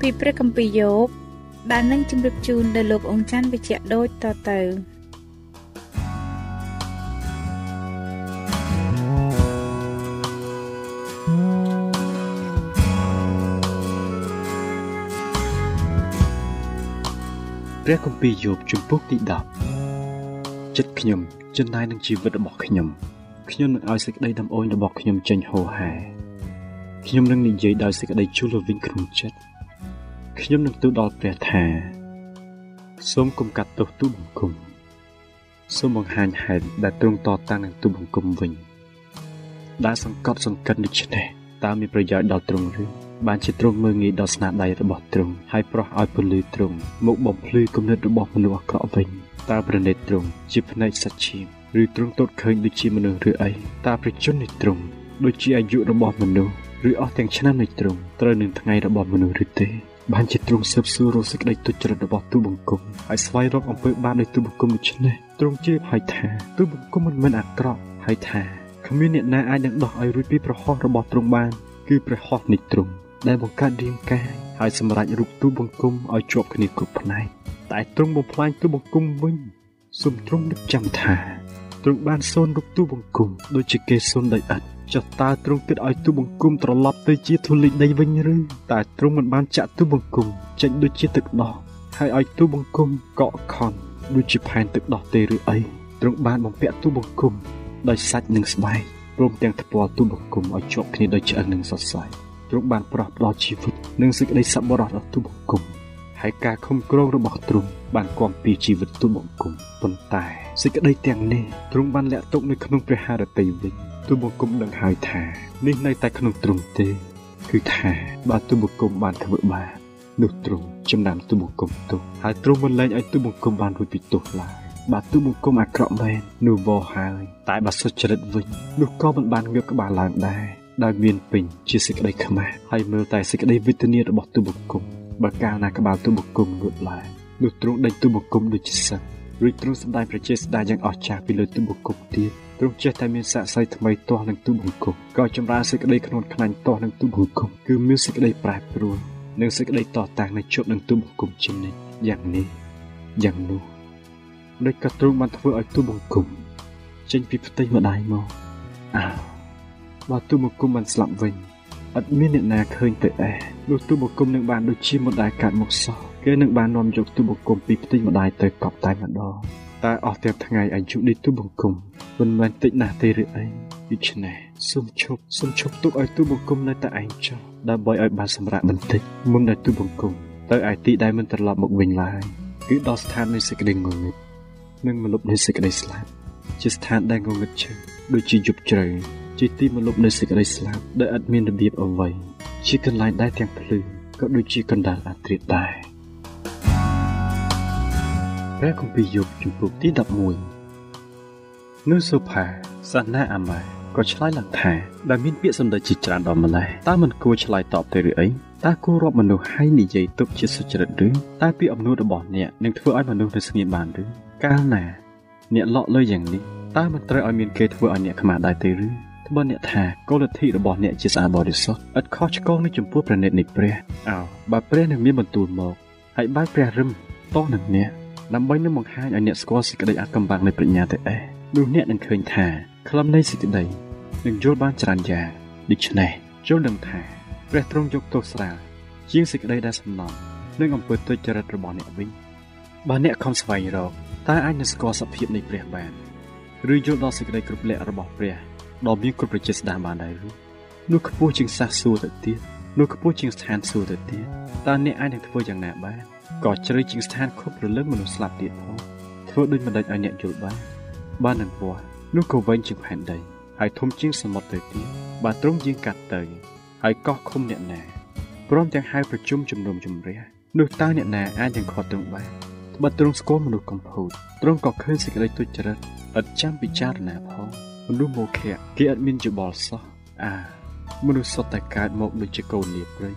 ពីព្រះគម្ពីរយោបដែលនឹងជម្រាបជូនដល់លោកអង្ចាន់វិជ្ជៈដូចតទៅព្រះគម្ពីរយោបជំពូកទី10ចិត្តខ្ញុំចិនដៃនឹងជីវិតរបស់ខ្ញុំខ្ញុំនឹងឲ្យសេចក្តីដំអូនរបស់ខ្ញុំចេញហូរហែខ្ញុំនឹងនិយាយដោយសេចក្តីជូលវិញក្នុងចិត្ត ខ្ញុំនឹងទូលដល់ព្រះថា សូមគុំកាត់ទោសទូបង្គំសូមបង្ហាញហេតុដែលទ្រង់តតាំងនឹងទូបង្គំវិញដែលសង្កត់សង្កិនដូច្នេះតើមានប្រយោជន៍ដល់ទ្រង់ឬបានជាទ្រង់មើងងាយដល់ស្នាដៃរបស់ទ្រង់ហើយប្រោះឲ្យពលឺទ្រង់មកបំភ្លឺគំនិតរបស់មនុស្សអាក្រក់វិញតើប្រណិតទ្រង់ជាភ្នែកសច្ឆាឬទ្រង់ទតឃើញដូចជាមនុស្សឬអីតើប្រជជននៃទ្រង់ដូចជាអាយុរបស់មនុស្សឬអស់ទាំងឆ្នាំនៃទ្រង់ត្រូវនឹងថ្ងៃរបស់មនុស្សឬទេ បានជាទ្រង់ស៊ើបសួររកសេចក្តីទុច្ចរិតរបស់ទូបង្គំហើយស្វែងរកអំពើបាបនៃទូបង្គំដូច្នេះទ្រង់ជ្រាបហើយថាទូបង្គំមិនមែនអាក្រក់ហើយថាគ្មានអ្នកណាអាចនឹងដោះឲ្យរួចពីប្រហោះរបស់ទ្រង់បាន គឺប្រហោះនៃទ្រង់ដែលបង្កើតរាងកាយហើយសម្រេចរូបទូបង្គំឲ្យជាប់គ្នាគ្រប់ផ្នែកតែទ្រង់បំផ្លាញទូបង្គំវិញសូមទ្រង់នឹកចាំថាទ្រង់បានសូនរូបទូបង្គំដូចជាគេសូនដោយឥត ចុះតើទ្រង់គិតឲ្យទូបង្គំត្រឡប់ទៅជាធូលីដីវិញឬតែទ្រង់មិនបានចាក់ទូបង្គំចេញដូចជាទឹកដោះហើយឲ្យទូបង្គំកក់ខន់ដូចជាផែនទឹកដោះទេឬអីទ្រង់បានបំពាក់ទូបង្គំដោយសាច់និងស្បែកព្រមទាំងថ្ពាល់ទូបង្គំឲ្យជាប់គ្នាដោយឆ្អឹងនិងសរសៃទ្រង់បានប្រោះផ្ដល់ជីវិតនិងសេចក្តីសប្បុរសដល់ទូបង្គំហើយការខំក្រងរបស់ទ្រង់បានគាំពៀជីវិតទូបង្គំប៉ុន្តែសេចក្តីទាំងនេះទ្រង់បានលាក់ទុកនៅក្នុងព្រះハរតីវិញ ទូបង្គំដឹងហើយថានេះនៅតែក្នុងទ្រង់ទេ គឺថាបើទូបង្គំបានធ្វើបាបនោះទ្រង់ចំណាំទូបង្គំទោសហើយទ្រង់មិនលែងឲ្យទូបង្គំបានរួចពីទោសឡើយបើទូបង្គំអាក្រក់មែននោះវោហើយ តែបើសុចរិតវិញនោះក៏មិនបានងើបក្បាលឡើងដែរដោយមានពេញជាសេចក្តីខ្មាស់ហើយមើលតែសេចក្តីវេទនារបស់ទូបង្គំបើកាលណាក្បាលទូបង្គំងើបឡើងនោះទ្រង់ដេញទូបង្គំដូចជាសឹករួចទ្រង់សម្ដែងប្រជាស្ដាយ៉ាងអស្ចារ្យពីលើទូបង្គំទៀត ទ្រង់ចេះតែមានស័ក្តិសិទ្ធិថ្មីទាស់នឹងទូបង្គំក៏ចម្រើនសេចក្តីក្នុងខ្លាញ់ទាស់នឹងទូបង្គំគឺមានសេចក្តីប្រែប្រួលនិងសេចក្តីតតាំងនៅជប់នឹងទូបង្គំជានិច្ចយ៉ាងនេះយ៉ាងនោះដូចក៏ទ្រង់បានធ្វើឲ្យទូបង្គំចេញពីផ្ទៃម្ដាយមកអើបើទូបង្គំបានស្លាប់វិញអត់មានអ្នកណាឃើញទៅអែនោះទូបង្គំនឹងបានដូចជាម្ដាយកាត់មកសោះគេនឹងបាននាំយកទូបង្គំពីផ្ទៃម្ដាយទៅកប់តែម្ដង តែអស់ទាំងថ្ងៃអាយុនេះទូបង្គំមិនមែនតិចណាស់ទេឬអីដូច្នេះសូមឈប់សូមឈប់ទុកឲ្យទូបង្គំនៅតែឯងចុះដើម្បីឲ្យបានសម្រាប់បន្តិចមុនដែលទូបង្គំទៅឯទីដែលមិនត្រឡប់មកវិញឡើយគឺដល់ស្ថាននៃសេចក្តីងងឹតនិងមលុបនៃសេចក្តីស្លាប់ជាស្ថានដែលងងឹតឈឹងដូចជាយប់ជ្រៅជាទីមលុបនៃសេចក្តីស្លាប់ដែលឥតមានរបៀបអ្វីជាកន្លែងដែលទាំងភ្លឺក៏ដូចជាកណ្ដាលអាត្រិតដែរ ព្រះគម្ពីរយោបជំពូកទី11នោះសុផាសាណាអាម៉ាក៏ឆ្លើយឡើងថាដែលមានពាក្យសម្ដីជាច្រើនដល់ម្លេះតើមិនគួរឆ្លើយតបទៅឬអីតើគួររាប់មនុស្សឲ្យនិយាយទុកជាសុចរិតឬតើពាក្យអំណួតរបស់អ្នកនឹងធ្វើឲ្យមនុស្សនៅស្ងៀមបានឬកាលណា អ្នកលក់លើយ៉ាងនេះតើមិនត្រូវឲ្យមានគេធ្វើឲ្យអ្នកខ្មាស់ដែរទេឬត្បិតអ្នកថាគោលលទ្ធិរបស់អ្នកជាស្អាតបរិសុទ្ធឥតខុសឆ្គងនឹងចំពោះព្រះនេតនៃព្រះអោបើព្រះនឹងមានបន្ទូលមកហើយបើព្រះរឹមតោះនឹងអ្នក ដើម្បីនឹងបង្ហាញឲ្យអ្នកស្គាល់សេចក្តីអាចកំបាំងនៃប្រាជ្ញាទៅអេះនោះអ្នកនឹងឃើញថាខ្លឹមនៃសេចក្តីនឹងយល់បានច្រើនយ៉ាងដូច្នេះចូលដឹងថាព្រះទ្រង់យកទោសស្រាលជាងសេចក្តីដែលសំណងនិងអំពើទុច្ចរិតរបស់អ្នកវិញបើអ្នកខំស្វែងរកតើអាចនឹងស្គាល់សភាពនៃព្រះបានឬយល់ដល់សេចក្តីគ្រប់លក្ខរបស់ព្រះដ៏មានគ្រប់ប្រជាស្ដារបានដែរឬនោះខ្ពស់ជាងសាសសួរទៅទៀតនោះខ្ពស់ជាងស្ថានសួគ៌ទៅទៀតតើអ្នកអាចនឹងធ្វើយ៉ាងណាបាន ក៏ជ្រៅជាងស្ថានខុបរលឹងមនុស្សស្លាប់ទៀតផងធ្វើដូចមិនដេចឲ្យអ្នកយល់បានបាននឹងពោះនោះក៏វែងជាងផែនដីហើយធំជាងសមុទ្រទៅទៀតបើទ្រង់យាងកាត់ទៅហើយកោះឃុំអ្នកណាព្រមទាំងហៅប្រជុំជំនុំជម្រះនោះតើអ្នកណាអាចនឹងខត់ទ្រង់បានបើទ្រង់ស្គាល់មនុស្សកំពូតទ្រង់ក៏ឃើញសេចក្តីទុច្ចរិតឥតចាំពិចារណាផងមនុស្សមកខៈគេអត់មានច្បល់សោះអាមនុស្សសុទ្ធតែកើតមកដូចជាកូនលាព្រៃ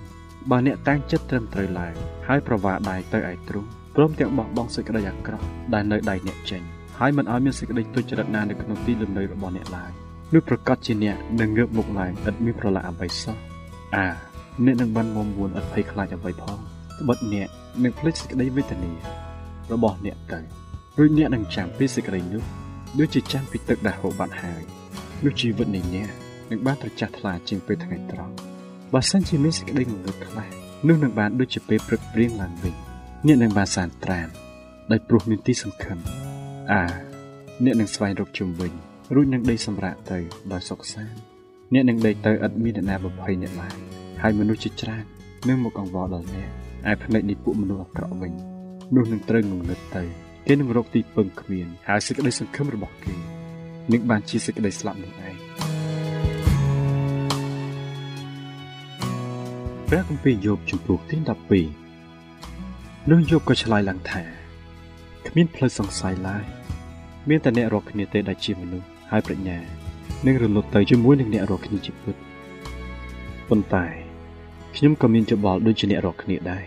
បើអ្នកតាំងចិត្តត្រឹមត្រូវឡើងហើយប្រវាដៃទៅឯទ្រង់ព្រមទាំងបោះបង់សេចក្តីអាក្រក់ដែលនៅដៃអ្នកចេញហើយមិនឲ្យមានសេចក្តីទុច្ចរិតណានៅក្នុងទីលំនៅរបស់អ្នកឡើយនោះប្រកាសជាអ្នកនឹងងើបមុខឡើងឥតមានប្រឡាក់អ្វីសោះអាអ្នកនឹងបានមុំមួនឥតភ័យខ្លាចអ្វីផងត្បិតអ្នកនឹងភ្លេចសេចក្តីវេទនារបស់អ្នកទៅរួចអ្នកនឹងចាំពីសេចក្តីនោះដូចជាចាំពីទឹកដែលហូរបាត់ហើយនោះជីវិតនៃអ្នកនឹងបានត្រចះថ្លាជាងពេលថ្ងៃត្រង់ បើសិនជាមានសេចក្តីងងឹតខ្លះនោះនឹងបានដូចជាពេលព្រឹកព្រៀងឡើងវិញអ្នកនឹងបានសានត្រានដោយព្រោះមានទីសង្ឃឹមអាអ្នកនឹងស្វែងរកជុំវិញរួចនឹងដេកសម្រាកទៅដោយសុខសាន្តអ្នកនឹងដេកទៅឥតមានអ្នកណាបំភ័យអ្នកឡើយហើយមនុស្សជាច្រើននឹងមកអង្វរដល់អ្នកឯភ្នែកនៃពួកមនុស្សអាក្រក់វិញនោះនឹងត្រូវងងឹតទៅគេនឹងរកទីពឹងគ្មានហើយសេចក្តីសង្ឃឹមរបស់គេនឹងបានជាសេចក្តីស្លាប់នោះ ព្រះគម្ពីរយោបជំពូកទី12នោះយោបក៏ឆ្លើយឡើងថាគ្មានផ្លូវសង្ស័យឡើយមានតែអ្នករកគ្នាទេដែលជាមនុស្សហើយប្រាជ្ញានឹងរលត់ទៅជាមួយនឹងអ្នករកគ្នាជាពិតប៉ុន្តែខ្ញុំក៏មានច្បល់ដូចជាអ្នករកគ្នាដែរ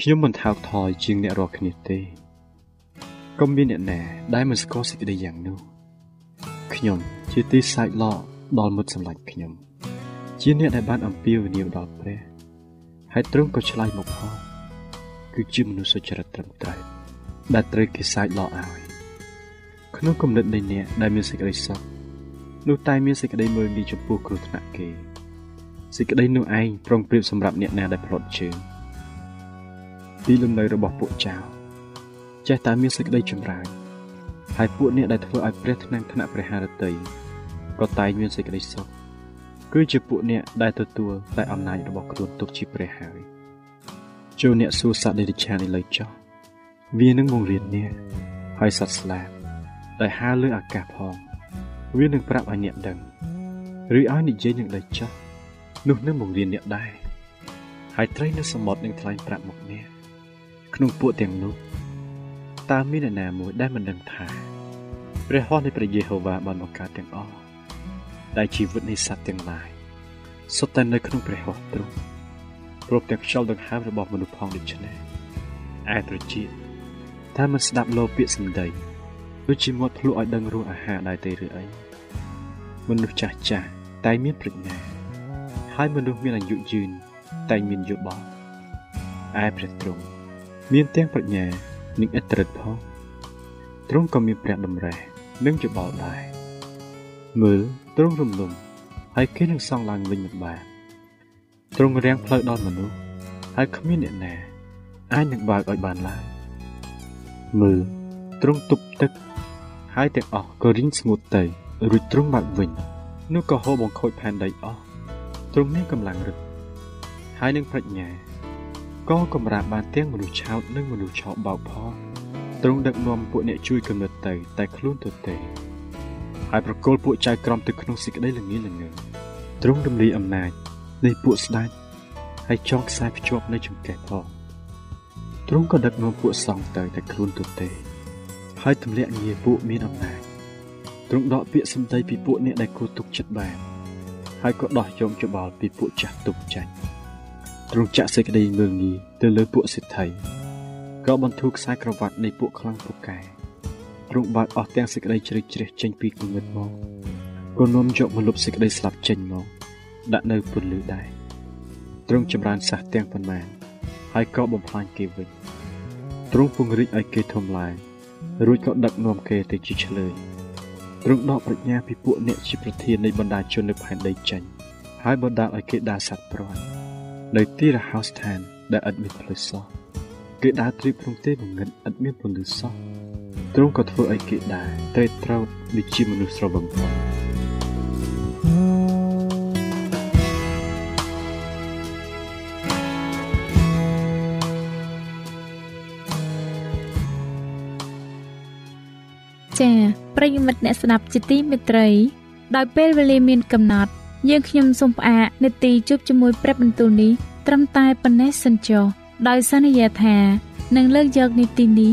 ខ្ញុំមិនថោកថយជាងអ្នករកគ្នាទេក៏មានអ្នកណាដែលមិនស្គាល់សេចក្តីយ៉ាងនោះខ្ញុំជាទីសាច់ឡកដល់មុតសម្លាញ់ខ្ញុំ ជាអ្នកដែលបានអំពាវនាវដល់ព្រះហើយទ្រង់ក៏ឆ្លើយមកផងគឺជាមនុស្សសុចរិតត្រឹមត្រូវដែលត្រូវគេសាច់ឡកឲ្យក្នុងគំនិតនៃអ្នកដែលមានសេចក្តីសុខនោះតែមានសេចក្តីមើលងាយចំពោះគ្រោះថ្នាក់គេសេចក្តីនោះឯងប្រងព្រៀបសម្រាប់អ្នកណាដែលផ្លត់ជើងទីលំនៅរបស់ពួកចៅចេះតែមានសេចក្តីចម្រើនហើយពួកអ្នកដែលធ្វើឲ្យព្រះថ្នាំងថ្នាក់ព្រះハរតីក៏តែងមានសេចក្តីសុខ គឺជាពួកអ្នកដែលទទួលតែអំណាចរបស់ខ្លួនទុកជាព្រះហើយចូលអ្នកសួរសត្វដេរឆានឥឡូវចោះវានឹងបង្រៀនអ្នកហើយសត្វស្លាបដែលហើរលើអាកាសផងវានឹងប្រាប់ឲ្យអ្នកដឹងឬឲ្យនិយាយនឹងដីចោះនោះនឹងបង្រៀនអ្នកដែរហើយត្រីនៅសមុទ្រនឹងថ្លែងប្រាប់មកអ្នកក្នុងពួកទាំងនោះតើមានអ្នកណាមួយដែលមិនដឹងថាព្រះហស្ថនៃព្រះយេហូវ៉ាបានបង្កើតទាំងអស់ ដែលជីវិតនៃសត្វទាំងឡាយសុទ្ធតែនៅក្នុងព្រះហស្ថទ្រង់ព្រមទាំងខ្យល់ដង្ហើមរបស់មនុស្សផងដូច្នេះឯត្រចៀកតែមិនស្ដាប់លោពាក្យសម្ដីដូចជាមាត់ភ្លក់ឲ្យដឹងរសអាហារដែរទេឬអីមនុស្សចាស់ចាស់តែមានប្រាជ្ញាហើយមនុស្សមានអាយុយឺនតែមានយោបល់ឯព្រះទ្រង់មានទាំងប្រាជ្ញានិងឥទ្ធិឫទ្ធិផងទ្រង់ក៏មានព្រះតម្រេះនិងច្បល់ដែរមើល ទ្រង់រំលំហើយគេនឹងសង់ឡើងវិញមិនបានទ្រង់រាំងផ្លូវដល់មនុស្សហើយគ្មានអ្នកណាអាចនឹងបើកឲ្យបានឡើយមើលទ្រង់ទប់ទឹក ហើយទាំងអស់ក៏រីងស្ងួតទៅរួចទ្រង់បើកវិញនោះក៏ហូរបង្ខូចផែនដីអស់ទ្រង់មានកម្លាំងរឹតហើយនឹងប្រាជ្ញាក៏កម្រាបបានទាំងមនុស្សឆោតនិងមនុស្សឆោបបោកផងទ្រង់ដឹកនាំពួកអ្នកជួយកំណត់ទៅ តែខ្លួនទៅទេ ហើយប្រគល់ពួកចៅក្រមទៅក្នុងសេចក្តីល្ងាល្ងើទ្រង់រំលាយអំណាចនៃពួកស្ដេចហើយចងខ្សែភ្ជាប់នៅចង្កេះផងទ្រង់ក៏ដឹកនាំពួកសង្ឃទៅតែខ្លួនទៅទេ ហើយទម្លាក់ងារពួកមានអំណាចទ្រង់ដកពាក្យសម្ដីពីពួកអ្នកដែលគួរទុកចិត្តបាន ហើយក៏ដោះយកច្បល់ពីពួកចាស់ទុកចាញ់ទ្រង់ចាក់សេចក្តីមើលងាយទៅលើពួកសិទ្ធិក៏បន្ធូរខ្សែក្រវ៉ាត់នៃពួកខ្លាំងពូកែ ទ្រង់បើកអស់ទាំងសេចក្តីជ្រេកជ្រះចេញពីគំនិតមកក៏នាំយកមកលុបសេចក្តីស្លាប់ចេញមកដាក់នៅពន្លឺដែរទ្រង់ចម្រើនសះទាំងប៉ុន្មានហើយក៏បំផ្លាញគេវិញទ្រង់ពង្រីកឲ្យគេធំឡើងរួចក៏ដឹកនាំគេទៅជាឆ្លើយទ្រង់ដកប្រាជ្ញាពីពួកអ្នកជាប្រធាននៃបណ្ដាជននៅផែនដីចេញហើយបណ្ដាលឲ្យគេដើរសត្វព្រាត់នៅទីរហោស្ថានដែលឥតមានផ្លូវសោះគេដើរត្រៀបក្នុងទេងងឹតឥតមានពន្លឺសោះ ទ្រង់ក៏ធ្វើឲ្យគេដើរត្រេកត្រោតដូចជាមនុស្សស្រវឹងផងចា៎ប្រិយមិត្តអ្នកស្ដាប់ជាទីមេត្រី ដោយពេលវេលាមានកំណត់ យើងខ្ញុំសូមផ្អាកនាទីជប់ជាមួយព្រឹបបន្ទូលនេះត្រឹមតែប៉ុណ្ណេះសិនចុះដោយសន្យាថានឹងលើកយកនីតិនេះ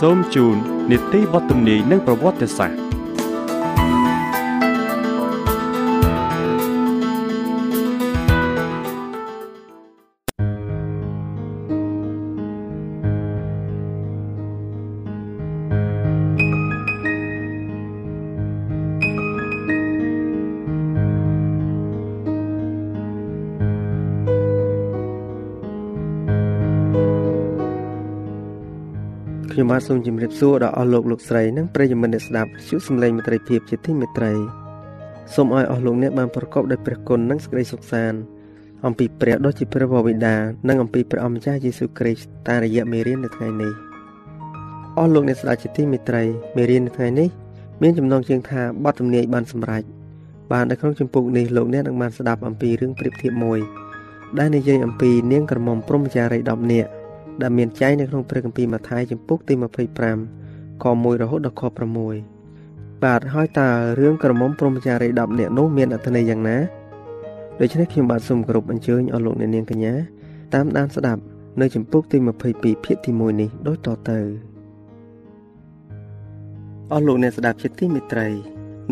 សូមជូននីតិវត្តនីនិងប្រវត្តិសាស្ត្រ ខ្ញុំបាទសូមជម្រាបសួរដល់អស់លោកលោកស្រីនិងប្រិយមិត្តអ្នកស្ដាប់ជួបសម្លេងមិត្តភាពជាទីមេត្រីសូមឲ្យអស់លោកអ្នកបានប្រកបដោយព្រះគុណនិងសេចក្តីសុខសាន្តអំពីព្រះដ៏ជាព្រះបិតានិងអំពីព្រះអម្ចាស់យេស៊ូវគ្រីស្ទតាមរយៈមេរៀននៅថ្ងៃនេះអស់លោកអ្នកស្ដាប់ជាទីមេត្រីមេរៀននៅថ្ងៃនេះមានចំណងជើងថាបទទំនាយបានសម្រេចបាននៅក្នុងចម្ពោះនេះលោកអ្នកនឹងបានស្ដាប់អំពីរឿងប្រៀបធៀបមួយដែលនិយាយអំពីនាងក្រមុំព្រហ្មចារី10នាក់ ដែលមានចែងនៅក្នុងព្រះគម្ពីរម៉ាថាយចំពុកទី25ខ1រហូតដល់ខ6បាទហើយតើរឿងក្រមុំព្រហ្មចារី10នាក់នោះមានអត្ថន័យយ៉ាងណាដូច្នេះខ្ញុំបាទសូមគោរពអញ្ជើញអស់លោកអ្នកនាងកញ្ញាតាមដានស្ដាប់នៅចំពុកទី22ភាគទី1នេះដូចតទៅអស់លោកអ្នកស្ដាប់ជាទីមេត្រី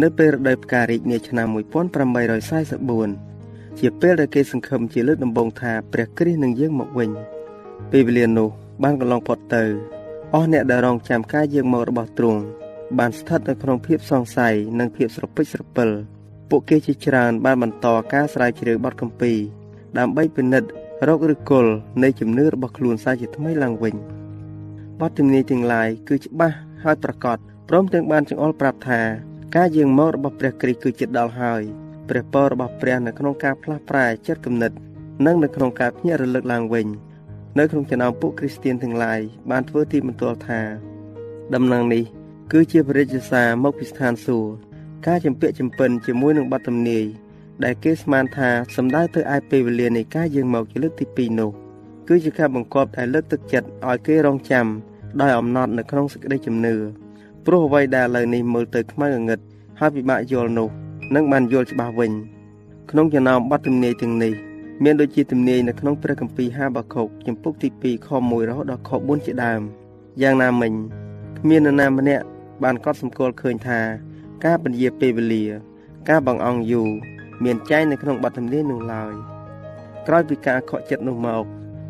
នៅពេលរដូវផ្ការីកនាឆ្នាំ1844ជាពេលដែលគេសង្ឃឹមជាលើកដំបូងថាព្រះគ្រីស្ទនឹងយាងមកវិញ ពេលវេលានោះបានកន្លងផុតទៅអស់អ្នកដែលរងចាំការយាងមករបស់ទ្រង់បានស្ថិតនៅក្នុងភាពសង្ស័យនិងភាពស្រពេចស្រពិលពួកគេជាច្រើនបានបន្តការស្រាវជ្រាវបទគម្ពីរដើម្បីពិនិត្យរកឫសគល់នៃជំនឿរបស់ខ្លួនសាជាថ្មីឡើងវិញបទជំនាញទាំងឡាយគឺច្បាស់ហើយប្រកបព្រមទាំងបានចង្អុលប្រាប់ថា ការយាងមករបស់ព្រះគ្រីស្ទគឺជិតដល់ហើយព្រះពររបស់ព្រះនៅក្នុងការផ្លាស់ប្រែចិត្តគំនិត និងនៅក្នុងការភ្ញាក់រលឹកឡើងវិញ នៅក្នុងចំណោមពួកគ្រីស្ទៀនទាំងឡាយបានធ្វើទីបន្ទាល់ថា ដំណឹងនេះ គឺជាព្រះរាជសារមកពីស្ថានសួគ៌ការចម្ពាក់ចម្ពិនជាមួយនឹងបទទំនាយដែលគេស្មានថាសំដៅទៅឯពេលវេលានៃការយាងមកជាលើកទី2នោះគឺជាការបង្គាប់ដែលលើកទឹកចិត្តឲ្យគេរងចាំដោយអំណត់នៅក្នុងសេចក្តីជំនឿព្រោះអ្វីដែលឥឡូវនេះមើលទៅខ្មៅងងឹតហើយពិបាកយល់នោះនឹងបានយល់ច្បាស់វិញ ក្នុងចំណោមបទទំនាយទាំងនេះ មានដូចជាទំនាយនៅក្នុងព្រះគម្ពីរហាបាខុកចំពុកទី2ខ1រហូតដល់ខ4ជាដើមយ៉ាងណាមិញគ្មាននរណាម្នាក់បានកត់សម្គាល់ឃើញថា ការពន្យាពេលវេលា ការបង្អង់យូរមានចែងនៅក្នុងបទទំនាយនោះឡើយក្រោយពីការខកចិត្តនោះមក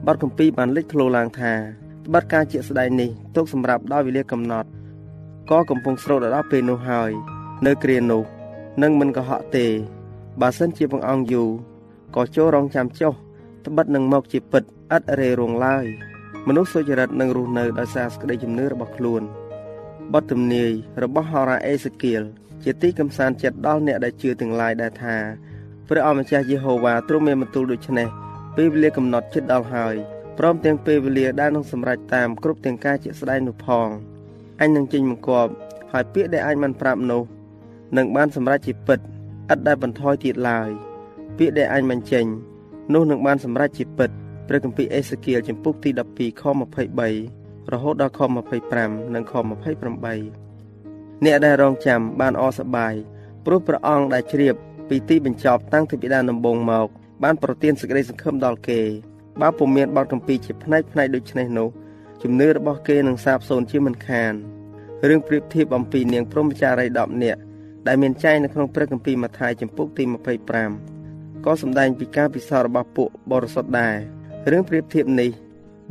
បទគម្ពីរបានលេចធ្លោឡើងថាត្បិតការជាក់ស្ដែងនេះទុកសម្រាប់ដោយវេលាកំណត់ក៏កំពុងស្រោតដល់ពេលនោះហើយ នៅគ្រានោះនឹងមិនកុហកទេបើសិនជាបង្អង់យូរ ក៏ចូលរងចាំចុះត្បិតនឹងមកជាពិតឥតរេរងឡើយមនុស្សសុចរិតនឹងរស់នៅដោយសារសេចក្តីជំនឿរបស់ខ្លួនបទទំនាយរបស់ហោរាអេសេគៀលជាទីកំសាន្តចិត្តដល់អ្នកដែលជឿទាំងឡាយដែលថាព្រះអម្ចាស់យេហូវ៉ាទ្រង់មានបន្ទូលដូច្នេះពេលវេលាកំណត់ជិតដល់ហើយព្រមទាំងពេលវេលាដែលនឹងសម្រេចតាមគ្រប់ទាំងការជាក់ស្ដែងនោះផងអញនឹងចេញបង្គាប់ហើយពាក្យដែលអញបានប្រាប់នោះនឹងបានសម្រេចជាពិតឥតដែលបន្ថយទៀតឡើយ ពាក្យដែលអញបញ្ចេញនោះនឹងបានសម្រេចជាពិតព្រះគម្ពីរអេសេគៀលចំពុកទី12ខ23រហូតដល់ខ25និងខ28អ្នកដែលរងចាំបានអសប្បាយព្រោះព្រះអង្គដែលជ្រាបពីទីបញ្ចប់តាំងពីពីដាដំបូងមក បានប្រទានសេចក្តីសង្ឃឹមដល់គេបើពុំមានបទកម្ពីជាផ្នែកផ្នែកដូចនេះនោះជំនឿរបស់គេនឹងសាបសូន្យជាមិនខានរឿងប្រៀបធៀបអំពីនាងព្រហ្មចារី10នាក់ដែលមានចែងនៅក្នុងព្រះគម្ពីរម៉ាថាយចំពុកទី25 ក៏សម្ដែងពីការពិសោធន៍របស់ពួកបរិសុទ្ធដែររឿងប្រៀបធៀបនេះ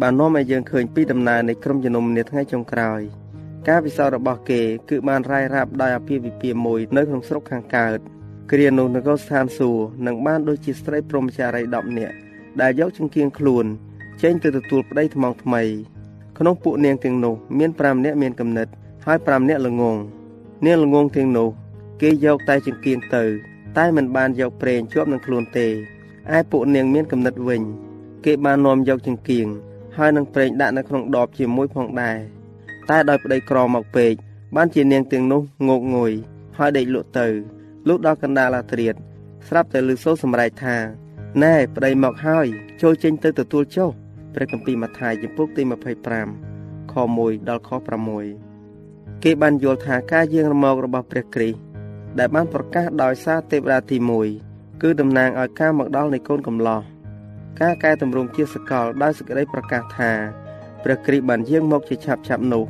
បាននាំឲ្យយើងឃើញពីដំណើរនៃក្រុមជំនុំនាថ្ងៃចុងក្រោយ ការពិសោធន៍របស់គេគឺបានរាយរាប់ដោយអាពាហ៍ពិពាហ៍មួយនៅក្នុងស្រុកខាងកើតគ្រានោះនគរស្ថានសួគ៌នឹងបានដូចជាស្ត្រីព្រហ្មចារី10នាក់ដែលយកចង្គៀងខ្លួនចេញទៅទទួលប្តីថ្មងថ្មី ក្នុងពួកនាងទាំងនោះមាន5នាក់មានកំណត់ហើយ5នាក់ល្ងងនាងល្ងងទាំងនោះ គេយកតែចង្គៀងទៅ តែមិនបានយកប្រេងជាប់នឹងខ្លួនទេឯពួកនាងមានកំណត់វិញ គេបាននាំយកចង្គៀងហើយនឹងប្រេងដាក់នៅក្នុងដបជាមួយផងដែរតែដោយប្តីក្រមកពេកបានជានាងទាំងនោះងោកងុយហើយដេកលក់ទៅលុះដល់កណ្ដាលអាត្រៀតស្រាប់តែលឺសូរសម្រែកថាណែប្តីមកហើយចូលចេញទៅទទួលចុះព្រះគម្ពីរម៉ាថាយចំពុកទី25ខ1ដល់ខ6គេបានយល់ថាការយាងរមករបស់ព្រះគ្រីស្ទ ដែលបានប្រកាសដោយសារទេវតាទី1គឺតំណាងឲ្យការមកដល់នៃកូនកំឡោះការកែតម្រង់ជាសកលដោយសេចក្តីប្រកាសថាព្រះគ្រីស្ទបានយាងមកជាឆាប់ឆាប់នោះ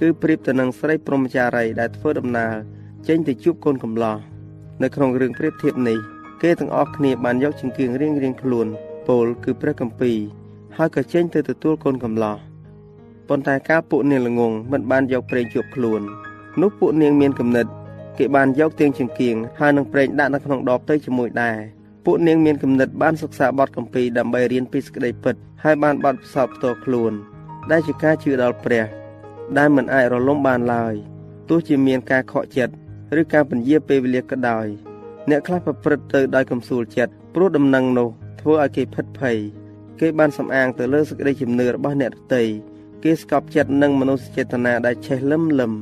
គឺប្រៀបទៅនឹងស្រីព្រហ្មចារីដែលធ្វើដំណើរចេញទៅជួបកូនកំឡោះនៅក្នុងរឿងប្រៀបធៀបនេះគេទាំងអស់គ្នាបានយកចង្គៀងរៀងរៀងខ្លួនពោលគឺព្រះគម្ពីរហើយក៏ចេញទៅទទួលកូនកំឡោះប៉ុន្តែការពួកនាងល្ងងមិនបានយកប្រេងជាប់ខ្លួន នោះពួកនាងមានគំនិត គេបានយកទៀងចង្គៀងហើយនឹងប្រេងដាក់នៅក្នុងដបទៅជាមួយដែរពួកនាងមានគំនិតបានសិក្សាបទកម្ពីដើម្បីរៀនពីសេចក្តីពិតហើយបានបាត់ផ្សោតផ្ទាល់ខ្លួន ដែលជាការជឿដល់ព្រះ ដែលមិនអាចរលំបានឡើយទោះជាមានការខកចិត្តឬការពន្យាពេលវេលាក៏ដោយអ្នកខ្លះប្រព្រឹត្តទៅដោយកំសួលចិត្តព្រោះដំណឹងនោះធ្វើឲ្យគេភិតភ័យគេបានសំអាងទៅលើសេចក្តីជំនឿរបស់អ្នកដទៃគេស្កប់ចិត្តនឹងមនោសញ្ចេតនាដែលឆេះលឹមលឹម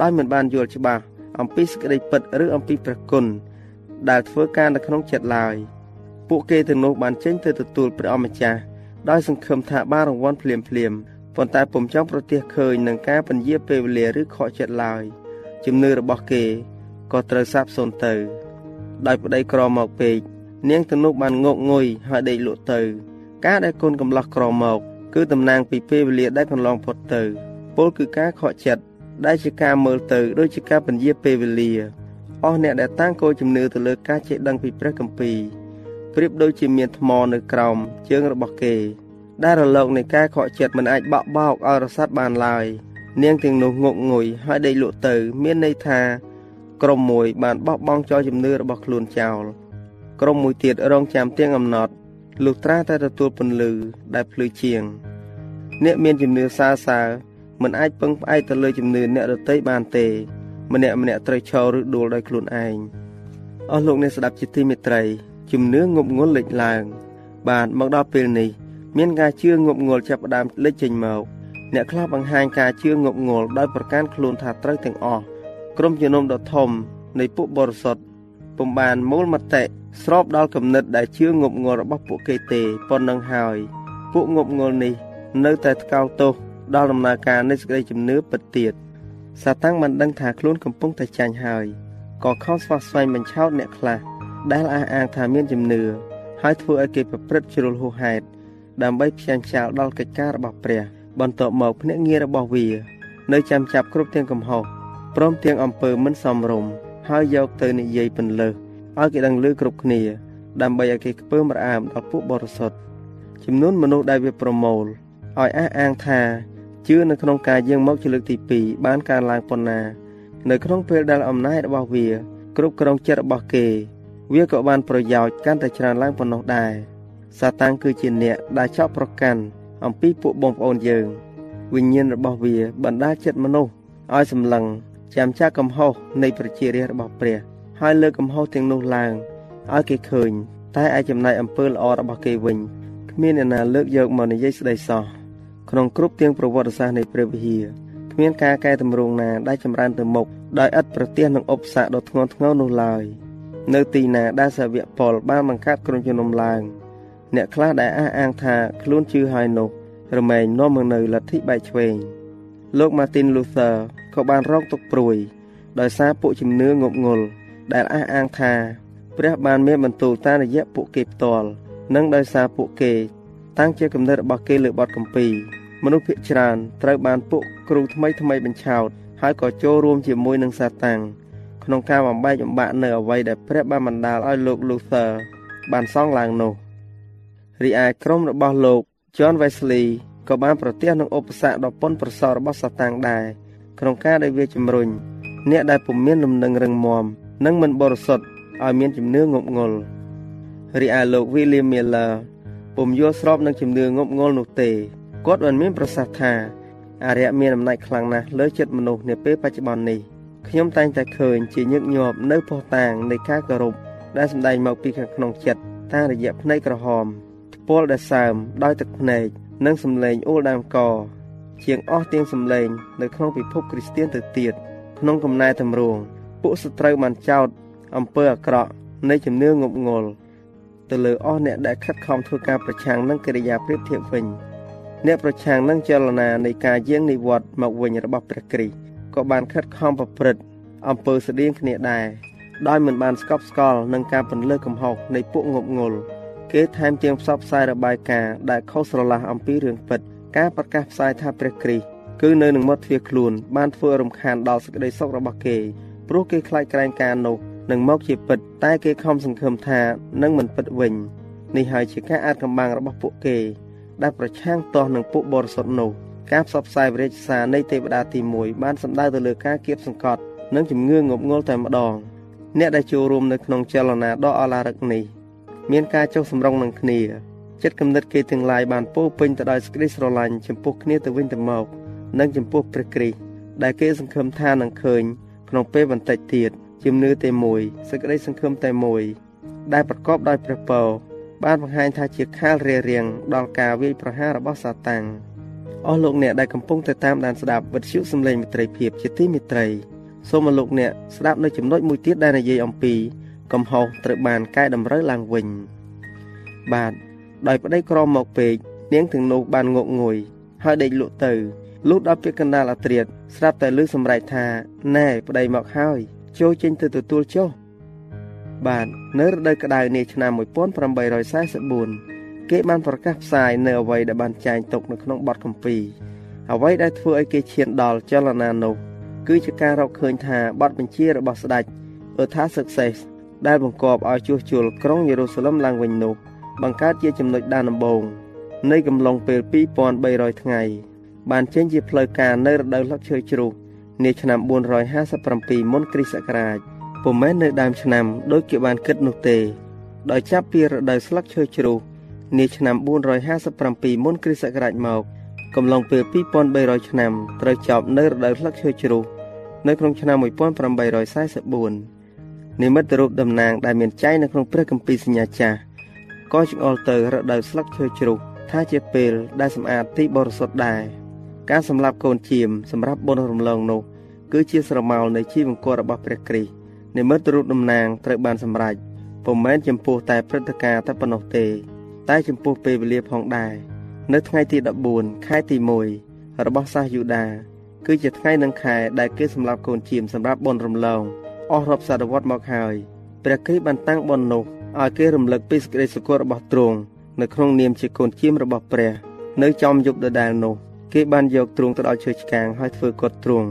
ដោយមិនបានយល់ច្បាស់ អំពីសេចក្តីពិតឬអំពីព្រះគុណដែលធ្វើការនៅក្នុងចិត្តឡើយពួកគេទាំងនោះបានចេញទៅទទួលព្រះអម្ចាស់ដោយសង្ឃឹមថាបានរង្វាន់ភ្លាមភ្លាមប៉ុន្តែពុំចង់ប្រទះឃើញនឹងការពន្យាពេលវេលាឬខកចិត្តឡើយជំនឿរបស់គេក៏ត្រូវសាបសូន្យទៅ ដោយប្តីក្រមកពេកនាងទាំងនោះបានងក់ងុយហើយដេកលក់ទៅ ការដែលកូនកំឡោះក្រមក គឺតំណាងពីពេលវេលាដែលកន្លងផុតទៅពលគឺការខកចិត្ត ដែលជាការមើលទៅដូចជាការពន្យាពេលវេលាអស់អ្នកដែលតាំងគោលជំនឿទៅលើការចេះដឹងពីព្រះគម្ពីរប្រៀបដូចជាមានថ្មនៅក្រោមជើងរបស់គេ ដែលរលកនៃការខកចិត្តមិនអាចបក់បោកឲ្យរសាត់បានឡើយនាងទាំងនោះងក់ងុយហើយដេកលក់ទៅ មានន័យថាក្រុមមួយបានបោះបង់ចោលជំនឿរបស់ខ្លួនចោលក្រុមមួយទៀតរងចាំទាំងអំណត់លុះត្រាតែទទួលពន្លឺដែលភ្លឺជាង អ្នកមានជំនឿសើសើ មិនអាចពឹងផ្អែកទៅលើជំនឿអ្នកដទៃបានទេ ម្នាក់ម្នាក់ត្រូវឈរឬដួលដោយខ្លួនឯងអស់លោកអ្នកស្ដាប់ជាទីមេត្រីជំនឿងប់ងល់លេចឡើង បានមកដល់ពេលនេះ មានការជឿងប់ងល់ចាប់ផ្ដើមលេចចេញមកអ្នកខ្លះបង្ហាញការជឿងប់ងល់ដោយប្រកាន់ខ្លួនថាត្រូវទាំងអស់ក្រុមជំនុំដ៏ធំនៃពួកបរិសុទ្ធពុំបានមូលមតិស្របដល់គំនិតដែលជឿងប់ងល់របស់ពួកគេទេប៉ុណ្ណឹងហើយ ពួកងប់ងល់នេះ នៅតែថ្កោលទោស ដល់ដំណើរការនៃសេចក្តីជំនឿពិតទៀតសាតាំងបានដឹងថាខ្លួនកំពុងតែចាញ់ហើយក៏ខំស្វះស្វែងបញ្ឆោតអ្នកខ្លះដែលអះអាងថាមានជំនឿហើយធ្វើឲ្យគេប្រព្រឹត្តជ្រុលហួសហេតុដើម្បីផ្ចាញ់ចោលដល់កិច្ចការរបស់ព្រះ បន្ទាប់មកភ្នាក់ងាររបស់វា នៅចាំចាប់គ្រប់ទាំងកំហុសព្រមទាំងអំពើមិនសមរម្យហើយយកទៅនិយាយពន្លើសឲ្យគេដឹងឮគ្រប់គ្នា ដើម្បីឲ្យគេខ្ពើមរអាមដល់ពួកបរិសុទ្ធចំនួនមនុស្សដែលវាប្រមូលឲ្យអះអាងថា ជឿនៅក្នុងការយាងមកជាលើកទី2បានកើនឡើងប៉ុណ្ណានៅក្នុងពេលដែលអំណាចរបស់វា គ្រប់គ្រងចិត្តរបស់គេ វាក៏បានប្រយោជន៍កាន់តែច្រើនឡើងប៉ុណ្ណោះដែរសាតាំងគឺជាអ្នកដែលចោទប្រកាន់អំពីពួកបងប្អូនយើង វិញ្ញាណរបស់វាបណ្ដាលចិត្តមនុស្សឲ្យសម្លឹងចាំចាក់កំហុសនៃប្រជារាស្ត្ររបស់ព្រះ ហើយលើកកំហុសទាំងនោះឡើងឲ្យគេឃើញ តែឯចំណែកអំពើល្អរបស់គេវិញគ្មានអ្នកណាលើកយកមកនិយាយស្ដីសោះ ក្នុងគ្រប់ទាំងប្រវត្តិសាស្ត្រនៃព្រះវិហារគ្គ្មានការកែតម្រង់ណាដែលចម្រើនទៅមុខដោយឥតប្រទះនឹងឧបសគ្គដ៏ធ្ងន់ធ្ងរនោះឡើយនៅទីណាដែលសាវកប៉ុលបានបង្កើតក្រុមជំនុំឡើងអ្នកខ្លះដែលអះអាងថាខ្លួនជឿហើយនោះរមែងនាំមកនៅលទ្ធិបែកឆ្វេងលោក Martin Luther ក៏បានរងទុក្ខព្រួយ ដោយសារពួកជំនឿងប់ងល់ដែលអះអាងថាព្រះបានមានបន្ទូលតាមរយៈពួកគេផ្ទាល់និងដោយសារពួកគេ តាំងជាគំនិតរបស់គេលើបទកម្ពីមនុស្សភាគច្រើនត្រូវបានពួកគ្រូថ្មីថ្មីបញ្ឆោតហើយក៏ចូលរួមជាមួយនឹងសាតាំងក្នុងការបំបែកបំបាក់នៅអ្វីដែលព្រះបានបណ្ដាលឲ្យលោក Luther បានសង់ឡើងនោះរីឯក្រុមរបស់លោក John Wesley ក៏បានប្រទះនឹងឧបសគ្គដ៏ប៉ុនប្រសររបស់សាតាំងដែរក្នុងការដែលវាជំរុញអ្នកដែលពុំមានលំនឹងរឹងមាំនិងមិនបរិសុទ្ធឲ្យមានជំនឿងប់ងល់រីឯលោក William Miller ពុំយល់ស្របនឹងជំនឿងប់ងល់នោះទេគាត់បានមានប្រសាសន៍ថាអរិយមានអំណាចខ្លាំងណាស់លើចិត្តមនុស្សនាពេលបច្ចុប្បន្ននេះខ្ញុំតែងតែឃើញជាញឹកញាប់នៅផុសតាងនៃការគោរពដែលសម្ដែងមកពីខាងក្នុងចិត្តតាមរយៈភ្នែកក្រហមថ្ពាល់ដែលសើមដោយទឹកភ្នែកនិងសំឡេងអូលដើមកជាងអស់ទាំងសំឡេងនៅក្នុងពិភពគ្រីស្ទានទៅទៀតក្នុងកំណែតម្រង់ពួកសត្រូវបានចោទអំពើអាក្រក់នៃជំនឿងប់ងល់ ទៅលើអស់អ្នកដែលខិតខំធ្វើការប្រឆាំងនឹងកិរិយាប្រៀបធៀបវិញអ្នកប្រឆាំងនឹងចលនានៃការយាងនិវត្តន៍មកវិញរបស់ព្រះគ្រីស្ទក៏បានខិតខំប្រព្រឹត្តអំពើស្តៀងគ្នាដែរដោយមិនបានស្កប់ស្កល់នឹងការពន្លើកំហុសនៃពួកងប់ងល់គេថែមទាំងផ្សព្វផ្សាយរបាយការណ៍ដែលខុសស្រឡះអំពីរឿងពិតការប្រកាសផ្សាយថាព្រះគ្រីស្ទគឺនៅនឹងមាត់ទ្វារខ្លួនបានធ្វើរំខានដល់សេចក្តីសុខរបស់គេព្រោះគេខ្លាចក្រែងការនោះ នឹងមកជាពិត តែគេខំសង្ឃឹមថានឹងមិនពិតវិញនេះហើយជាការអាចកំបាំងរបស់ពួកគេ ដែលប្រឆាំងទាស់នឹងពួកបរិសុទ្ធនោះការផ្សព្វផ្សាយវិរិយសារនៃទេវតាទី1បានសម្ដៅទៅលើការគៀបសង្កត់និងជំងឺងប់ងល់តែម្ដងអ្នកដែលចូលរួមនៅក្នុងចលនាដ៏អឡារឹកនេះមានការចុះសម្រុងនឹងគ្នាចិត្តគំនិតគេទាំងឡាយបានពោពេញទៅដោយសេចក្តីស្រឡាញ់ចំពោះគ្នាទៅវិញទៅមកនិងចំពោះព្រះគ្រីស្ទដែលគេសង្ឃឹមថានឹងឃើញក្នុងពេលបន្តិចទៀត ជំនឿតែមួយសេចក្តីសង្ឃឹមតែមួយ ដែលប្រកបដោយព្រះពរបានបង្ហាញថាជាខាលរារាំងដល់ការវាយប្រហាររបស់សាតាំងអស់លោកអ្នកដែលកំពុងតែតាមដានស្ដាប់វិទ្យុសំឡេងមិត្តភាពជាទីមេត្រីសូមឲ្យលោកអ្នកស្ដាប់នៅចំណុចមួយទៀតដែលនិយាយអំពី កំហុសត្រូវបានកែតម្រូវឡើងវិញ បាទដោយប្តីក្រមកពេកនាងទាំងនោះបានងក់ងុយហើយដេកលក់ទៅលុះដល់ពាក្យកណ្ដាលអាត្រៀតស្រាប់តែលឺសម្រែកថាណែប្តីមកហើយ ចូលចេញទៅទទួលចុះបាទនៅរដូវក្តៅនាឆ្នាំ1844គេបានប្រកាសផ្សាយនៅអ្វីដែលបានចែងទុកនៅក្នុងបទកម្ពីអ្វីដែលធ្វើឲ្យគេឈានដល់ចលនានោះគឺជាការរកឃើញថាបទបញ្ជារបស់ស្ដេចអឺថា success ដែលបង្កប់ឲ្យជួសជុលក្រុងយេរូសាឡឹមឡើងវិញនោះបង្កើតជាចំណុចដានដំបូងនៃកំឡុងពេល2300ថ្ងៃបានចេញជាផ្លូវការនៅរដូវលឹកឈើជ្រុះ នាឆ្នាំ457មុនគ្រិស្តសករាជពុំមែននៅដើមឆ្នាំដូចគេបានគិតនោះទេ ដោយចាប់ពីរដូវស្លឹកឈើជ្រុះនាឆ្នាំ457មុនគ្រិស្តសករាជមក កំឡុងពេល2300ឆ្នាំត្រូវចប់នៅរដូវស្លឹកឈើជ្រុះនៅក្នុងឆ្នាំ1844និមិត្តរូបតំណាងដែលមានចែងនៅក្នុងព្រះគម្ពីរសញ្ញាចាស់ក៏ចង្អុលទៅរដូវស្លឹកឈើជ្រុះថាជាពេលដែលសម្អាតទីបរិសុទ្ធដែរ ការសម្លាប់កូនជៀមសម្រាប់បុណ្យរំលងនោះគឺជាស្រមោលនៃជីវង្គតរបស់ព្រះគ្រីស្ទនិមិត្តរូបតំណាងត្រូវបានសម្រេចពុំមែនចំពោះតែព្រឹត្តិការណ៍តែប៉ុណ្ណោះទេ តែចំពោះពេលវេលាផងដែរនៅថ្ងៃទី14ខែទី1របស់សាសយូដា គឺជាថ្ងៃនឹងខែដែលគេសម្លាប់កូនជៀមសម្រាប់បុណ្យរំលងអស់រាប់សតវត្សមកហើយព្រះគ្រីស្ទបានតាំងបុណ្យនោះឲ្យគេរំលឹកពីសេចក្តីសុគតរបស់ទ្រង់នៅក្នុងនាមជាកូនជៀមរបស់ព្រះ នៅចំយប់ដដែលនោះ គេបានយកទ្រង់ទៅដល់ឈើឆ្កាងហើយធ្វើកត់ទ្រង់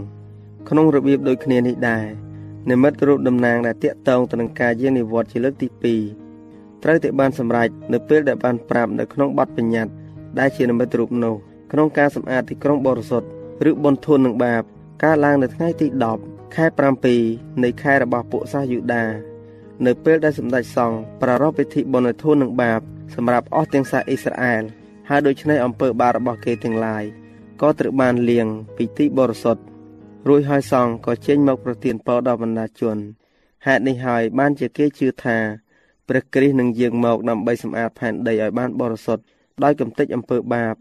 ក្នុងរបៀបដូចគ្នានេះដែរនិមិត្តរូបតំណាងដែលតាក់ទងទៅនឹងការយាងនិវត្តន៍ជាលើកទី2ត្រូវតែបានសម្រេចនៅពេលដែលបានប្រាប់នៅក្នុងបទបញ្ញត្តិដែលជានិមិត្តរូបនោះក្នុងការសម្អាតទីក្រុងបរិសុទ្ធឬបនធននឹងបាបកើតឡើងនៅថ្ងៃទី10ខែ7នៃខែរបស់ពួកសាសយូដានៅពេលដែលសម្ដេចសង្ឃប្រារព្ធពិធីបុណ្យធននឹងបាបសម្រាប់អស់ទាំងសាសអ៊ីស្រាអែលហើយដូច្នេះអំពើបាបរបស់គេទាំងឡាយ ក៏ត្រូវបានលាងពីទីបរិសុទ្ធរួចហើយសង្ឃក៏ចេញមកប្រទានពរដល់បណ្ដាជនហេតុនេះហើយបានជាគេជឿថាព្រះគ្រីស្ទនឹងយាងមកដើម្បីសម្អាតផែនដីឲ្យបានបរិសុទ្ធដោយកំទេចអំពើបាប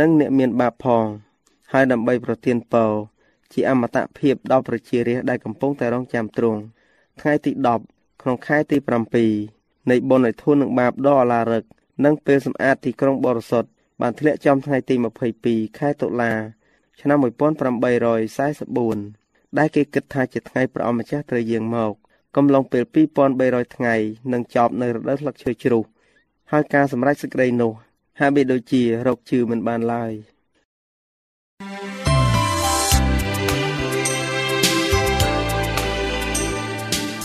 និងអ្នកមានបាបផង ហើយដើម្បីប្រទានពរជាអមតៈភាពដល់ប្រជារាស្ត្រដែលកំពុងតែរងចាំទ្រង់ថ្ងៃទី10ក្នុងខែទី7នៃបុណ្យអធុននឹងបាបដ៏អឡារឹកនិងពេលសម្អាតទីក្រុងបរិសុទ្ធ បានធ្លាក់ចំថ្ងៃទី22ខែតុលា ឆ្នាំ1844ដែលគេគិតថាជាថ្ងៃព្រះអម្ចាស់ត្រូវយាងមកកំឡុងពេល2300ថ្ងៃនឹងចប់នៅរដូវស្លឹកឈើជ្រុះហើយការសម្រេចសេចក្តីនោះហាក់បីដូចជារកជឿមិនបានឡើយ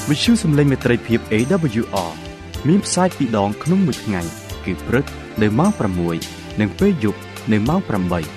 វិទ្យុសំឡេងមេត្រីភាព AWR មានផ្សាយពីរដងក្នុងមួយថ្ងៃគឺព្រឹកនៅម៉ោង6 និងពេលយប់នៅម៉ោង8